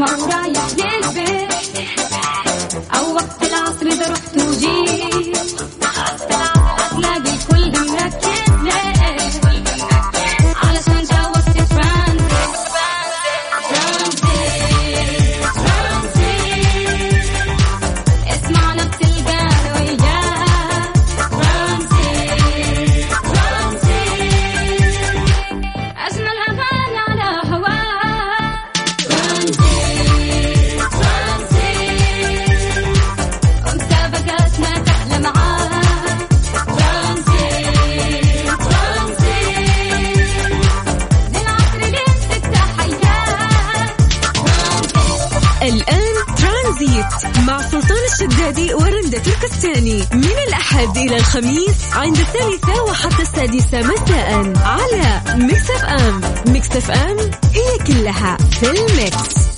ما ورايح سلطان الشدادي ورندا تركستاني من الأحد إلى الخميس عند الثالثة وحتى السادسة مساء على Mix FM. Mix FM هي كلها في ال mix.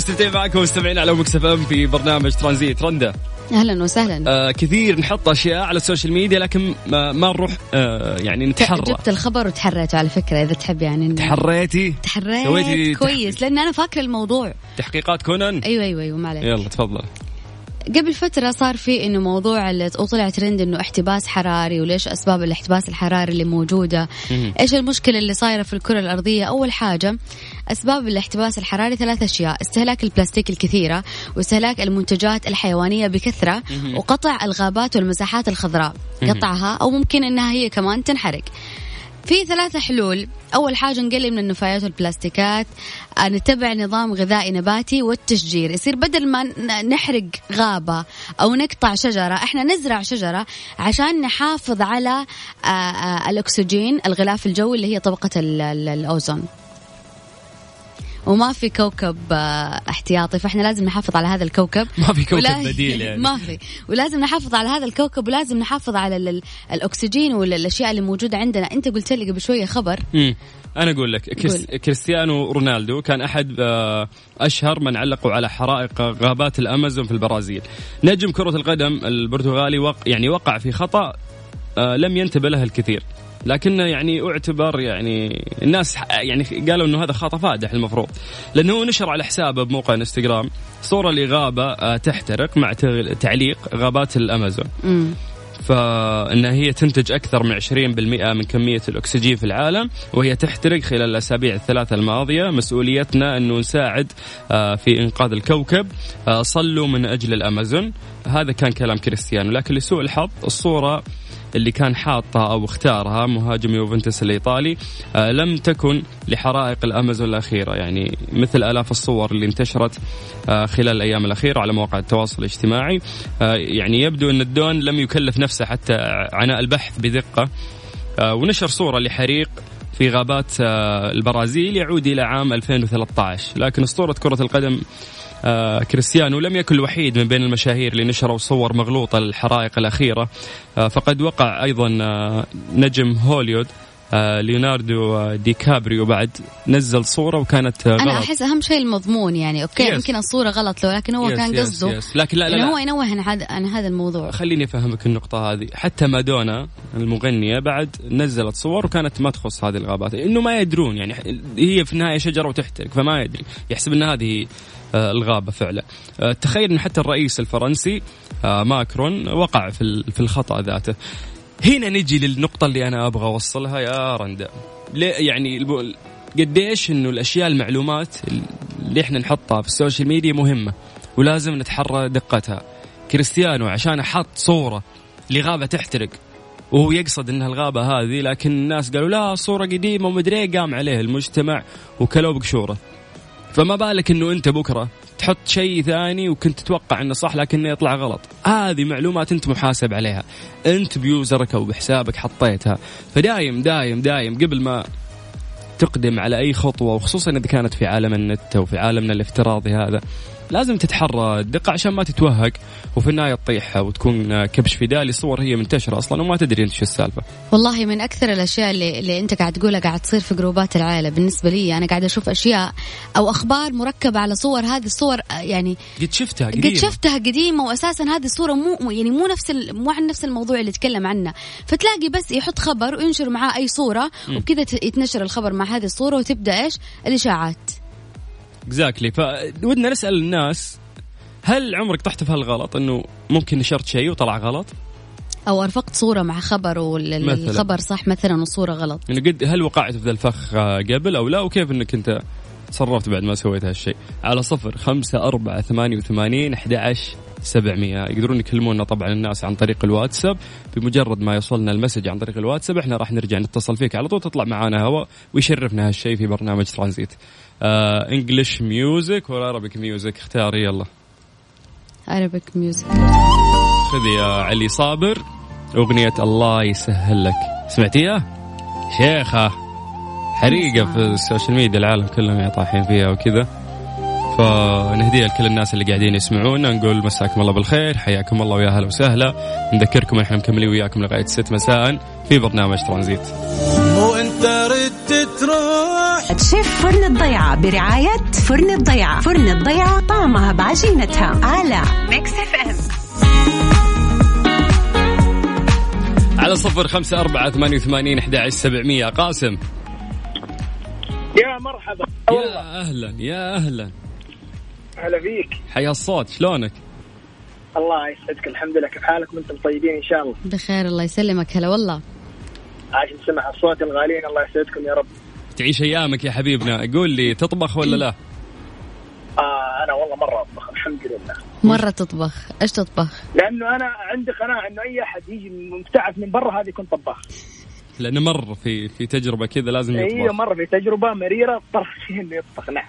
مستمرين ومستمتعين معكم مستمعين على Mix FM في برنامج ترانزيت. رندا. أهلا وسهلا. آه كثير نحط أشياء على السوشيال ميديا لكن ما, ما نروح آه يعني نتحرى. جبت الخبر وتحريته على فكرة إذا تحب يعني تحريتي؟ تحريت كويس لأن أنا فاكرة الموضوع. تحقيقات كونان؟ أيوه أيوه أيوه ما عليك. يلا تفضل. قبل فترة صار في إنه موضوع اللي وطلع ترند إنه احتباس حراري وليش أسباب الاحتباس الحراري اللي موجودة. إيش المشكلة اللي صايرة في الكرة الأرضية أول حاجة أسباب الاحتباس الحراري ثلاث أشياء استهلاك البلاستيك الكثيرة واستهلاك المنتجات الحيوانية بكثرة وقطع الغابات والمساحات الخضراء. قطعها أو ممكن إنها هي كمان تنحرق في ثلاثة حلول. أول حاجة نقلل من النفايات والبلاستيكات. آه، نتبع نظام غذائي نباتي والتشجير. يصير بدل ما نحرق غابة أو نقطع شجرة إحنا نزرع شجرة عشان نحافظ على آه، آه، الأكسجين الغلاف الجوي اللي هي طبقة ال- ال- الأوزون. وما في كوكب آه، احتياطي فإحنا لازم نحافظ على هذا الكوكب ما في كوكب بديل يعني. ما في ولازم نحافظ على هذا الكوكب ولازم نحافظ على ال- ال- الأكسجين والأشياء اللي موجودة عندنا أنت قلت لي قبل شوية خبر مم. أنا أقول لك كريس-. كريستيانو رونالدو كان أحد آه، أشهر من علقوا على حرائق غابات الأمازون في البرازيل نجم كرة القدم البرتغالي وق يعني وقع في خطأ آه، لم ينتبه له الكثير لكنه يعني اعتبر يعني الناس يعني قالوا إنه هذا خطأ فادح المفروض. لأنه نشر على حسابه بموقع إنستغرام صورة لغابة آه، تحترق مع تعليق غابات الأمازون. امم فإن هي تنتج أكثر من 20% من كمية الأكسجين في العالم وهي تحترق خلال الأسابيع الثلاثة الماضية. مسؤوليتنا أنه نساعد آه، في إنقاذ الكوكب آه، صلوا من أجل الأمازون. هذا كان كلام كريستيانو. لكن لسوء الحظ الصورة اللي كان حاطها أو اختارها مهاجم يوفنتوس الإيطالي آه لم تكن لحرائق الأمازون الأخيرة. يعني مثل آلاف الصور اللي انتشرت آه خلال الأيام الأخيرة على مواقع التواصل الاجتماعي آه يعني يبدو أن الدون لم يكلف نفسه حتى عناء البحث بدقة. آه ونشر صورة لحريق في غابات البرازيل يعود إلى عام 2013 لكن أسطورة كرة القدم آه كريستيانو لم يكن الوحيد من بين المشاهير اللي نشروا صور مغلوطة للحرائق الأخيرة. آه فقد وقع أيضا آه نجم هوليوود آه ليوناردو دي كابريو بعد نزل صورة وكانت آه أنا غلط. أحس أهم شيء المضمون يعني. أوكي Yes. يمكن الصورة غلط له لكن هو Yes, كان قصده. yes. لكن لا لا, لا. هو ينوه عن هذا عن هذا الموضوع. خليني أفهمك النقطة هذه، حتى مادونا المغنية بعد نزلت صور وكانت ما تخص هذه الغابات، إنه ما يدرون يعني هي في النهاية شجرة وتحترق فما يدري، يحسب إن هذه الغابة فعلا. آه، تخيل إن حتى الرئيس الفرنسي آه، ماكرون وقع في ال- في الخطأ ذاته. هنا نجي للنقطة اللي أنا أبغى أوصلها يا رندا. يعني قديش إنه الأشياء المعلومات اللي إحنا نحطها في السوشيال ميديا مهمة ولازم نتحرى دقتها. كريستيانو عشان حط صورة لغابة تحترق وهو يقصد انها الغابة هذه لكن الناس قالوا لا صورة قديمة ومدري إيه، قام عليه المجتمع وكلوه بقشورة فما بالك إنه أنت بكرة تحط شيء ثاني وكنت تتوقع إنه صح لكنه يطلع غلط. هذه معلومات أنت محاسب عليها. أنت بيوزرك أو بحسابك حطيتها. فدايم دايم دايم قبل ما تقدم على أي خطوة وخصوصا إذا كانت في عالم النت أو في عالمنا الافتراضي هذا لازم تتحرى الدقة عشان ما تتوهق وفي النهاية تطيح وتكون كبش فدائي صور هي منتشرة أصلا وما تدري أنت شو السالفة. والله من أكثر الأشياء اللي, اللي أنت قاعد تقولها قاعد تصير في جروبات العائلة بالنسبة لي أنا قاعدة أشوف أشياء أو أخبار مركبة على صور هذه الصور يعني قد شفتها قد قديمة. شفتها قديمة واساسا هذه الصورة مو يعني مو نفس مو عن نفس الموضوع اللي يتكلم عنهفتلاقي بس يحط خبر وينشر معاه أي صورة وبكذا يتنشر الخبر مع هذه الصورة وتبدأ إيش؟ الإشاعات. اكزاكتلي فودنا نسأل الناس هل عمرك طحت في هالغلط؟ إنه ممكن نشرت شيء وطلع غلط؟ أو أرفقت صورة مع خبر. والخبر صح مثلا والصورة غلط؟ إنه قد هل وقعت في ذا الفخ قبل أو لا؟ وكيف إنك أنت تصرفت بعد ما سويت هالشيء؟ على صفر خمسة أربعة ثمانية وثمانين أحد عشر سبعمية. يقدرون يكلمونا طبعا الناس عن طريق الواتساب. بمجرد ما يوصلنا ال message عن طريق الواتساب إحنا راح نرجع نتصل فيك على طول تطلع معانا هواء ويشرفنا هالشيء في برنامج ترانزيت. English music ولا Arabic music اختاري يلا. Arabic music خذ يا علي صابر. أغنية الله يسهل لك. سمعتيها؟ شيخة. حريقة في السوشيال ميديا العالم كلهم طايحين فيها وكذا. فنهديها لكل الناس اللي قاعدين يسمعونا. نقول مساكم الله بالخير حياكم الله ويا أهلا وسهلا. نذكركم إحنا مكملين وياكم لغاية 6 مساء في برنامج ترانزيت. وانت ردت تروح شيف فرن الضيعة برعاية فرن الضيعة. فرن الضيعة طعمها بعجينتها. على ميكس اف ام على صفر خمسة أربعة ثمانية وثمانين أحد سبعمية. قاسم. يا مرحبا. يا أهلا يا أهلا. هلا فيك. حيا الصوت شلونك؟ الله يسعدك الحمد لله. كيف حالكم أنتم طيبين إن شاء الله. بخير الله يسلمك. هلا والله. عاش نسمع الصوت الغاليين الله يسعدكم يا رب. تعيش أيامك يا حبيبنا. قول لي تطبخ ولا لا؟ آه أنا والله مرة أطبخ الحمد لله. مرة تطبخ. إيش تطبخ؟ لأنه أنا عندي قناعة إنه أي أحد يجي مبتعث من برا هذا يكون طباخ. لأنه مر في في تجربة كذا لازم أيوه يطبخ مره في تجربة مريرة اضطر فيه إنه يطبخ نعم.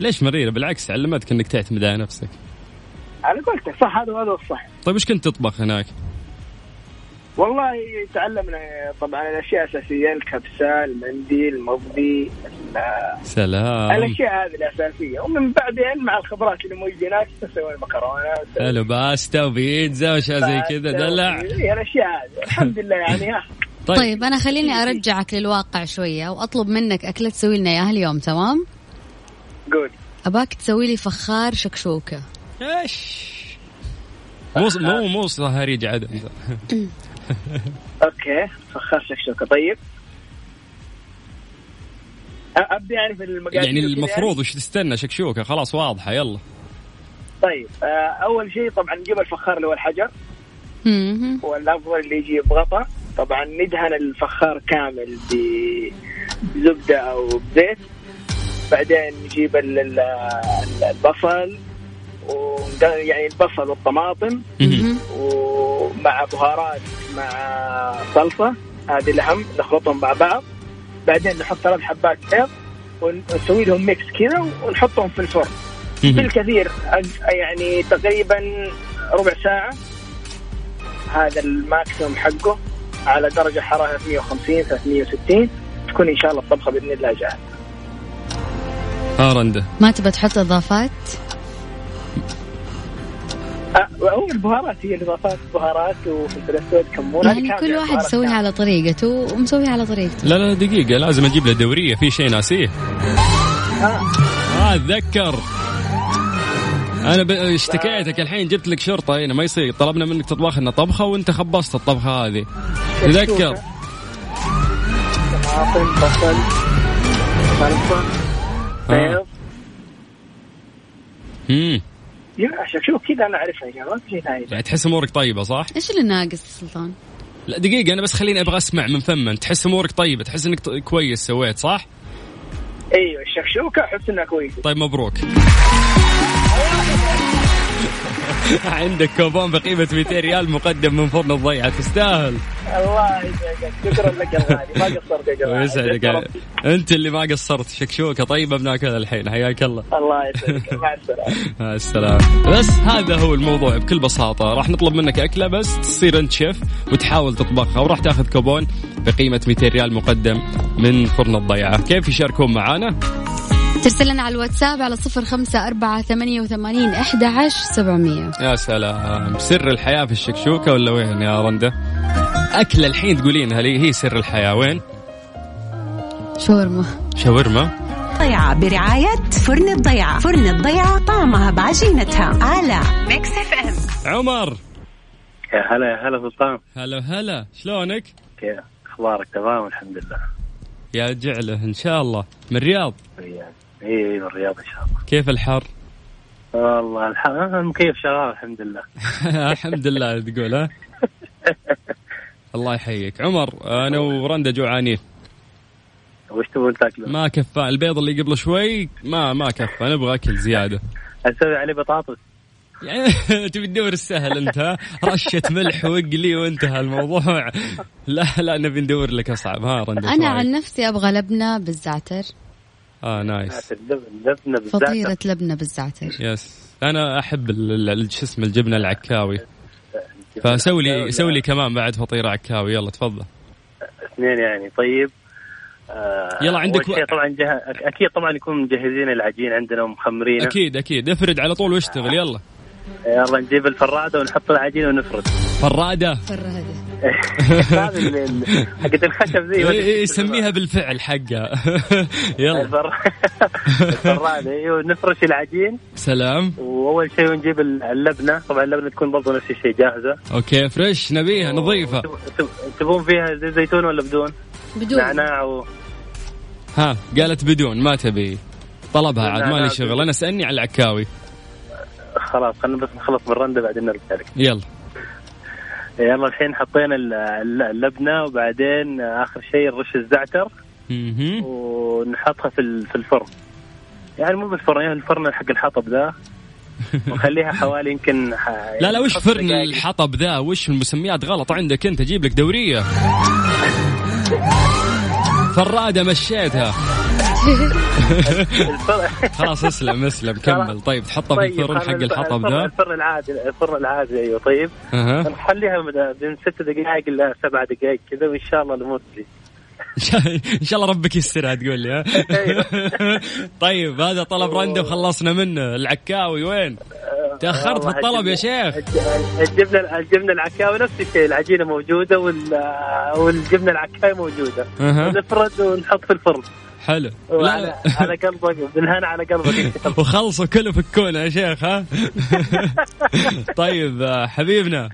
ليش مريرة؟ بالعكس علمتك إنك تعتمد على نفسك. على قولتك صح هذا هذا الصح. طيب إيش كنت تطبخ هناك؟ والله تعلمنا طبعا الأشياء الأساسية الكبسة المنديل المضبي ال- سلام. الأشياء هذه الأساسية. ومن بعدين مع الخبرات اللي موجوده هناك نسوي المكرونه حلو باستا وبيتزا واشياء زي كذا. دلع الأشياء هذه. الحمد لله يعني ها. طيب, طيب أنا خليني أرجعك للواقع شوية وأطلب منك أكلة تسوي لنا إياها اليوم تمام؟ قول. أباك تسوي لي فخار شكشوكة. إيش؟ مو مو مو صهاريج عدم أوكي فخار شكشوكه طيب. ابدا يعني في المقادير يعني وكذا المفروض وش تستنى شكشوكة. خلاص واضحة. يلا. طيب أول شيء طبعا نجيب الفخار اللي هو الحجر. والأفضل اللي يجي بغطاء طبعا ندهن الفخار كامل بزبده أو بزيت. بعدين نجيب ال- ال- ال- البصل. ونق- يعني البصل والطماطم. مهم. ومع بهارات مع صلصة هذه الأهم نخلطهم مع بعض. بعدين نحط ثلاث حبات بيض ونسوي لهم mix كذا ونحطهم في الفرن. بالكثير يعني تقريبا ربع ساعة. هذا ال maximum حقه على درجة حرارة 150 360 تكون إن شاء الله الطبخة بإذن الله جاهزة. ها رنده ما تبى تحط إضافات؟ هو البهارات هي الإضافات بهارات وفلفل أسود كمون. يعني كل واحد يسويها. على طريقته ومسويها على طريقته. لا لا دقيقة لازم أجيب له دورية في شيء ناسيه. آه. أتذكر. أنا ب... اشتكيتك الحين جبت لك شرطة هنا ما يصير. طلبنا منك تطبخ لنا طبخة وأنت خبصت الطبخة هذه. تذكر طماطم بصل صلصة بيض. امم يا شوف كذا أنا أعرفها يا ما في شيء ثاني تحس أمورك طيبة صح؟ إيش اللي ناقص سلطان؟ لا دقيقة أنا بس خليني أبغى أسمع من فمن تحس أمورك طيبة تحس إنك ط- كويس سويت صح؟ أيوه الشكشوكة أحس إنها كويسة. طيب مبروك. عندك كوبون بقيمة 200 ريال مقدم من فرن الضيعة. تستاهل. الله يسعدك. شكرا لك يا غالي. ما قصرت يا ويسعدك. أنت اللي ما قصرت. شكشوكة طيبة بناكلها الحين. حياك الله. الله يسعدك. مع السلامة. مع السلامة. بس هذا هو الموضوع بكل بساطة. راح نطلب منك أكلة بس تصير أنت شيف وتحاول تطبخها وراح تأخذ كوبون بقيمة 200 ريال مقدم من فرن الضيعة. كيف يشاركون معانا؟ ترسل لنا على الواتساب على صفر خمسة أربعة ثمانية وثمانين أحد عشر سبعمية. يا سلام. سر الحياة في الشكشوكة ولا وين يا رندة؟ أكلة الحين تقولينها لي هي سر الحياة. وين؟ شاورما. شاورما. ضيعة برعاية فرن الضيعة. فرن الضيعة طعمها بعجينتها. على ميكس اف ام عمر. يا هلا يا هلا سلطان. هلا هلا. شلونك؟ كيف أخبارك؟ تمام الحمد لله. يا جعله إن شاء الله. من الرياض؟ اي من الرياض إن شاء الله. كيف الحر؟ والله الح- المكيف شغال الحمد لله. الحمد لله تقول ها؟ الله يحييك. عمر أنا ورندا جوعانين. وش تبون تاكلون؟ ما كفى. البيض اللي قبل شوي ما ما كفى. نبغى أكل زيادة. أسوي عليه بطاطس. يعني تبي تدور السهل أنت ها؟ رشة ملح واقلي وانتهى الموضوع. لا لا نبي ندور لك أصعب. ها رندا أنا شو عن؟ نفسي أبغى لبنة بالزعتر. آه nice اللبنه بالذات. فطيرة لبنة بالزعتر yes أنا أحب ال- ال- شو اسمه الجبنة العكاوي. فسوي لي سوي لي كمان بعد فطيرة عكاوي. يلا تفضل. اثنين يعني. طيب. آه يلا عندك شيء طبعا جه... أكيد طبعا يكون مجهزين العجين عندنا ومخمرينه. أكيد أكيد. افرد على طول واشتغل. يلا. يلا نجيب الفرادة ونحط العجين ونفرد. فرادة. اللي- حقت الخشب ذي إيه، يسميها بالفعل حقها. يلا. الفر... الفرادة أيوه نفرش العجين. سلام. وأول شيء نجيب اللبنة. طبعا اللبنة تكون برضو نفس الشيء جاهزة. okay fresh نبيها نظيفة. تب- تب- تبون فيها زيت زيتون ولا بدون؟ بدون. نعناع و... ها قالت بدون ما تبي. طلبها عاد مالي شغل. أنا اسالني على العكاوي. خلاص خلينا بس نخلص من الرنده بعدين نرجع لك. يلا. يلا الحين حطينا ال- ال- اللبنة وبعدين آخر شيء نرش الزعتر. ونحطها في في الفرن. يعني مو بالفرن يعني الفرن حق الحطب ذا. ونخليها حوالي يمكن ح... لا لا وش خمس فرن. الحطب ذا؟ وش المسميات غلط؟ عندك أنت جيب لك دورية. فرادة مشيتها. خلاص اسلم اسلم كمل. طيب تحطها في طيب، الفرن حق الحطب ذا الفرن العادي الفرن العادي أيوه طيب. نخليها من- ست دقائق إلى سبع دقائق كذا وإن شاء الله الأمور تجي إن شاء الله ربك يسترها تقول لي ها؟ طيب هذا طلب رنده وخلصنا منه. العكاوي وين؟ تأخرت في الطلب يا شيخ. الج- الجبنه الجبنة العكاوي نفس الشيء العجينة موجودة وال والجبنة العكاوي موجودة. نفرد ونحط في الفرن. حلو. وعلى لا على قلبك بالهنا على قلبك وخلصوا كله فكونا يا شيخ ها؟ طيب آه، حبيبنا.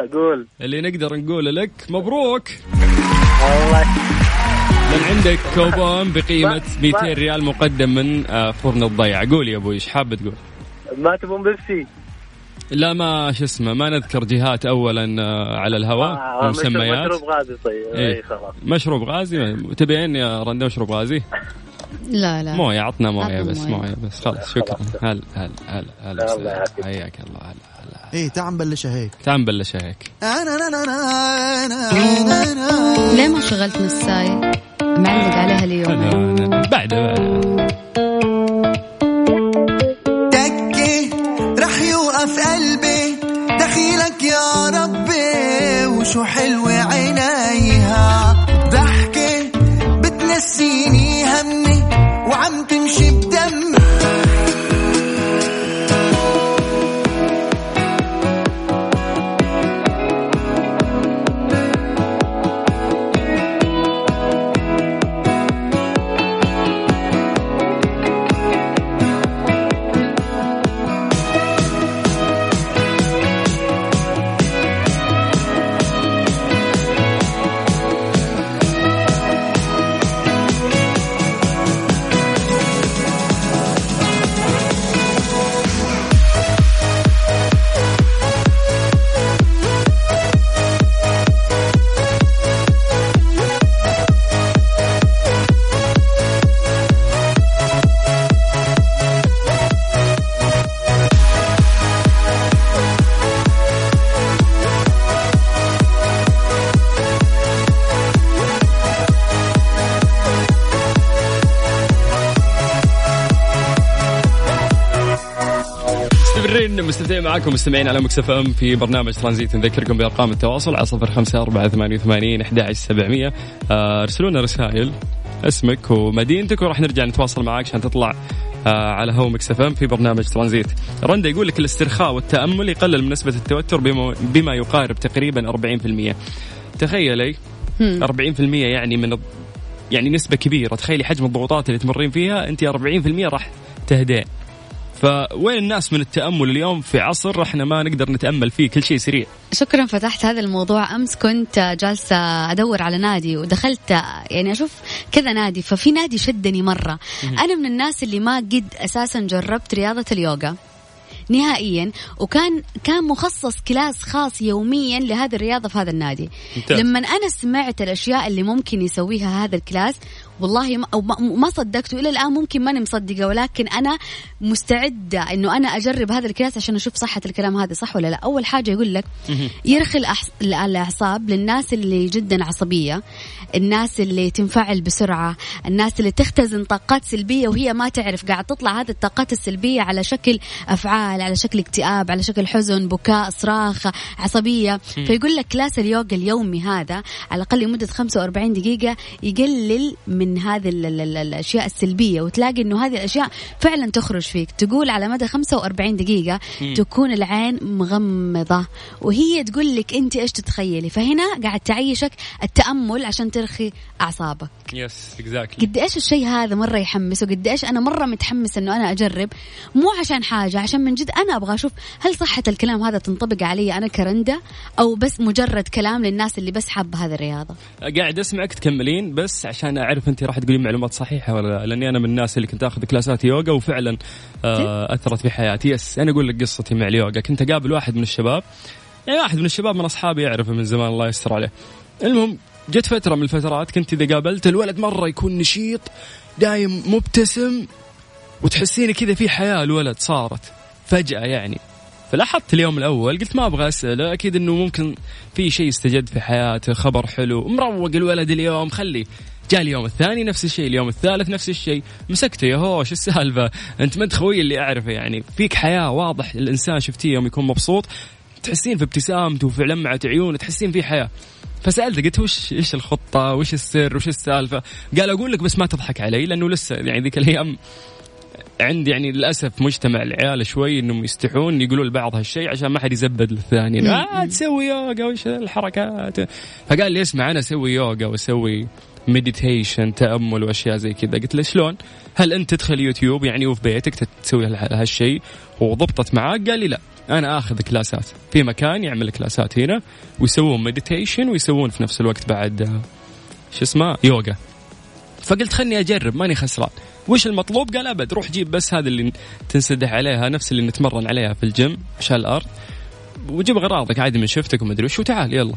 أقول. اللي نقدر نقوله لك مبروك. والله. من عندك كوبون بقيمة ما- 200 ريال مقدم من آه، فرن الضيعة قول يا أبوي إيش حاب تقول؟ ما تبون بيبسي. لا ما شو اسمه ما نذكر جهات اولا آه، على الهواء آه، مشروب- ومسميات مشروب غازي طيب إيه. اي خلاص. مشروب غازي؟ تبين يا رندا مشروب غازي؟ لا لا. موية عطنا موية بس. موية. بس. خلاص شكرا. هلا هلا هلا هلا الله وسهلا. يعافيك. حياك الله هلا هلا إيه تعال نبلشها هيك. تعال نبلش هيك. ليه ما شغلت نساي معلق عليها اليوم. بعد بعد يوقف قلبي. دخيلك يا ربي وشو حلوة معاكم مستمعين على Mix FM في برنامج ترانزيت. نذكركم بأرقام التواصل على صفر خمسة أربعة ثمانية وثمانين أحد سبعمية. آه، ارسلوا لنا رسائل اسمك ومدينتك وراح نرجع نتواصل معاك عشان تطلع آه، على هو Mix FM في برنامج ترانزيت. رندا يقول لك الاسترخاء والتأمل يقلل من نسبة التوتر بما, بما يقارب تقريبا 40% تخيلي 40% يعني من يعني نسبة كبيرة. تخيلي حجم الضغوطات اللي تمرين فيها أنت 40% راح تهدئ. فوين الناس من التأمل اليوم في عصر إحنا ما نقدر نتأمل فيه؟ كل شيء سريع. شكرا فتحت هذا الموضوع أمس. كنت جالسة أدور على نادي ودخلت يعني أشوف كذا نادي ففي نادي شدني مرة. أنا من الناس اللي ما قد أساسا جربت رياضة اليوغا نهائيا وكان كان مخصص class خاص يوميا لهذه الرياضة في هذا النادي. ممتاز. لما أنا سمعت الأشياء اللي ممكن يسويها هذا ال class والله ما, ما- ما صدقته. إلى الآن ممكن ماني مصدقة ولكن أنا مستعدة إنه أنا أجرب هذا ال class عشان أشوف صحة الكلام هذا صح ولا لا؟ أول حاجة يقول لك يرخي. الأعصاب للناس اللي جدا عصبية الناس اللي تنفعل بسرعة الناس اللي تختزن طاقات سلبية وهي ما تعرف قاعد تطلع هذه الطاقات السلبية على شكل أفعال على شكل اكتئاب على شكل حزن بكاء صراخ عصبية. فيقول لك class اليوغا اليومي هذا على الأقل لمدة 45 دقيقة يقلل من هذه ال- ال- الأشياء السلبية وتلاقي إنه هذه الأشياء فعلا تخرج فيك. تقول على مدى 45 دقيقة تكون العين مغمضة وهي تقول لك أنت إيش تتخيلي؟ فهنا قاعد تعيشك التأمل عشان ترخي أعصابك. yes exactly قد إيش الشيء هذا مرة يحمس وقد إيش أنا مرة متحمس إنه أنا أجرب؟ مو عشان حاجة عشان من جد أنا أبغى أشوف هل صحة الكلام هذا تنطبق علي أنا كرندة أو بس مجرد كلام للناس اللي بس حابة هذه الرياضة. قاعد أسمعك تكملين بس عشان أعرف أنت راح تقولين معلومات صحيحة ولا لا؟ لأني أنا من الناس اللي كنت آخذ كلاسات يوغا وفعلا آه أثرت في حياتي. يس أنا أقول لك قصتي مع اليوغا. كنت أقابل واحد من الشباب. يعني واحد من الشباب من أصحابي يعرفه من زمان الله يستر عليه. المهم جت فترة من الفترات كنت إذا قابلت الولد مرة يكون نشيط دايم مبتسم وتحسيني كذا في حياة الولد صارت فجأة يعني. فلاحظت اليوم الأول قلت ما أبغى أسأله أكيد إنه ممكن في شيء استجد في حياته خبر حلو مروق الولد اليوم خليه جاء اليوم الثاني نفس الشيء اليوم الثالث نفس الشيء. مسكته يا هوش السالفة؟ أنت ما انت خوي اللي أعرفه يعني. فيك حياة واضح الإنسان شفتيه يوم يكون مبسوط. تحسين في ابتسامته وفي لمعة عيونه تحسين في حياة. فسألته قلت وش إيش الخطة؟ وش السر؟ وش السالفة؟ قال أقول لك بس ما تضحك علي لأنه لسه يعني ذيك الأيام عندي يعني للأسف مجتمع العيال شوي إنهم يستحون يقولوا لبعض هالشيء عشان ما حد يزبد للثاني. مم. آه تسوي يوغا وش الحركات؟ فقال لي اسمع أنا أسوي يوغا وأسوي meditation تأمل وأشياء زي كذا. قلت له شلون؟ هل أنت تدخل يوتيوب يعني وفي بيتك تسوي هال- هالشيء وضبطت معاك؟ قال لي لا. أنا آخذ كلاسات. في مكان يعمل كلاسات هنا ويسوون meditation ويسوون في نفس الوقت بعد شو اسمه؟ يوغا. فقلت خلني أجرب ماني خسران. وش المطلوب؟ قال أبد روح جيب بس هذا اللي تنسدح عليها نفس اللي نتمرن عليها في الجيم عشان الأرض. وجيب أغراضك عادي منشفتك ومدري وش وتعال يلا.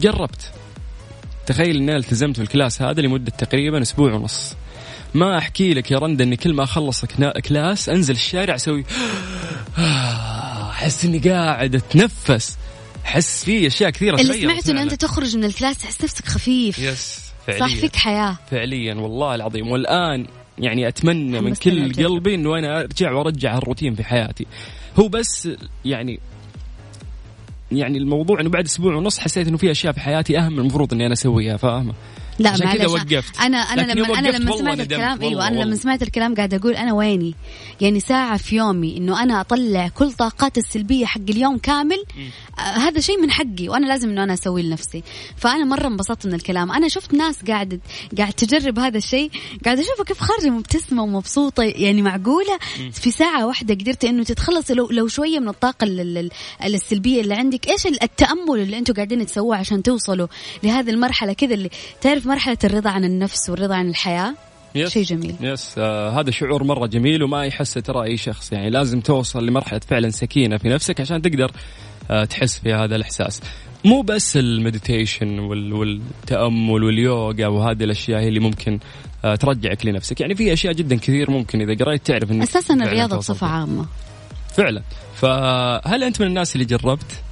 جربت. تخيل إني التزمت في ال class هذا لمدة تقريبا أسبوع ونص. ما أحكي لك يا رندا إني كل ما أخلص class أنزل الشارع أسوي أحس إني قاعد أتنفس. أحس في أشياء كثيرة اللي سمعته انه فعلاً. أنت تخرج من ال class تحس نفسك خفيف. yes صح فعليا. فيك حياة. فعليا والله العظيم. والآن يعني أتمنى من كل. قلبي إنه أنا أرجع وأرجع الروتين في حياتي. هو بس يعني يعني الموضوع إنه بعد أسبوع ونص حسيت إنه في أشياء في حياتي أهم المفروض إني أنا أسويها فاهمة؟ لا معلش. وقفت. أنا أنا لما أنا لما سمعت. الكلام أيوه أنا لما. سمعت الكلام قاعد أقول أنا ويني؟ يعني ساعة في يومي إنه أنا أطلع كل طاقاتي السلبية حق اليوم كامل آه هذا شيء من حقي وأنا لازم إنه أنا أسويه لنفسي. فأنا مرة انبسطت من الكلام. أنا شفت ناس قاعدة قاعد تجرب هذا الشيء قاعد اشوفها كيف خارجة مبتسمة ومبسوطة يعني معقولة. في ساعة واحدة قدرت إنه تتخلص لو لو شوية من الطاقة ال- ال- ال- السلبية اللي عندك. إيش التأمل اللي أنتم قاعدين تسووه عشان توصلوا لهذه المرحلة كذا اللي تعرف مرحلة الرضا عن النفس والرضا عن الحياة؟ يس. شيء جميل. يس آه هذا شعور مرة جميل وما يحسه ترى أي شخص. يعني لازم توصل لمرحلة فعلا سكينة في نفسك عشان تقدر آه تحس في هذا الإحساس. مو بس ال meditation وال والتأمل واليوغا وهذه الأشياء هي اللي ممكن آه ترجعك لنفسك. يعني في أشياء جدا كثير ممكن إذا قريت تعرف إنك أساسا الرياضة بصفة. عامة. فعلا. فهل أنت من الناس اللي جربت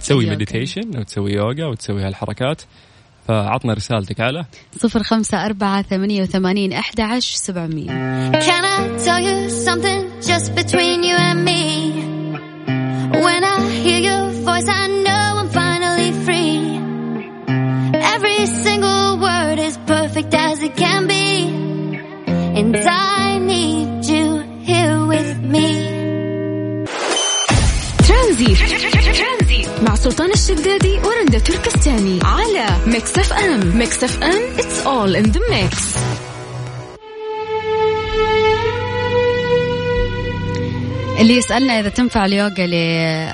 تسوي. meditation أو تسوي يوغا وتسوي هالحركات؟ فعطنا رسالتك على صفر خمسة أربعة ثمانية وثمانين أحد عشر سبعمية Can I tell you something just between you and me When I hear your voice I know I'm finally free Every single word is perfect as it can be And I need you here with me Transit مع سلطان الشدادي ورندا تركستاني على ميكس اف ام ميكس اف ام it's all in the mix. اللي يسألنا إذا تنفع اليوغا ل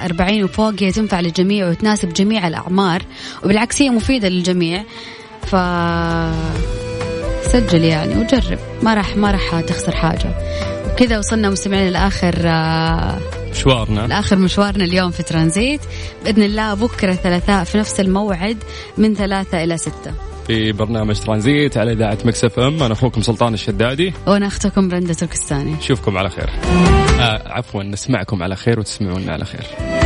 40 وفوق هي تنفع للجميع وتناسب جميع الأعمار وبالعكس هي مفيدة للجميع. ف سجل يعني وجرب. ما راح ما راح تخسر حاجة. وكذا وصلنا مستمعين لآخر آه، مشوارنا. لآخر مشوارنا اليوم في ترانزيت. بإذن الله بكرة ثلاثاء في نفس الموعد من ثلاثة إلى ستة. في برنامج ترانزيت على إذاعة مكس إف إم. أنا أخوكم سلطان الشدادي. وأنا أختكم رندة تركستاني. نشوفكم على خير. آه عفوا نسمعكم على خير وتسمعونا على خير.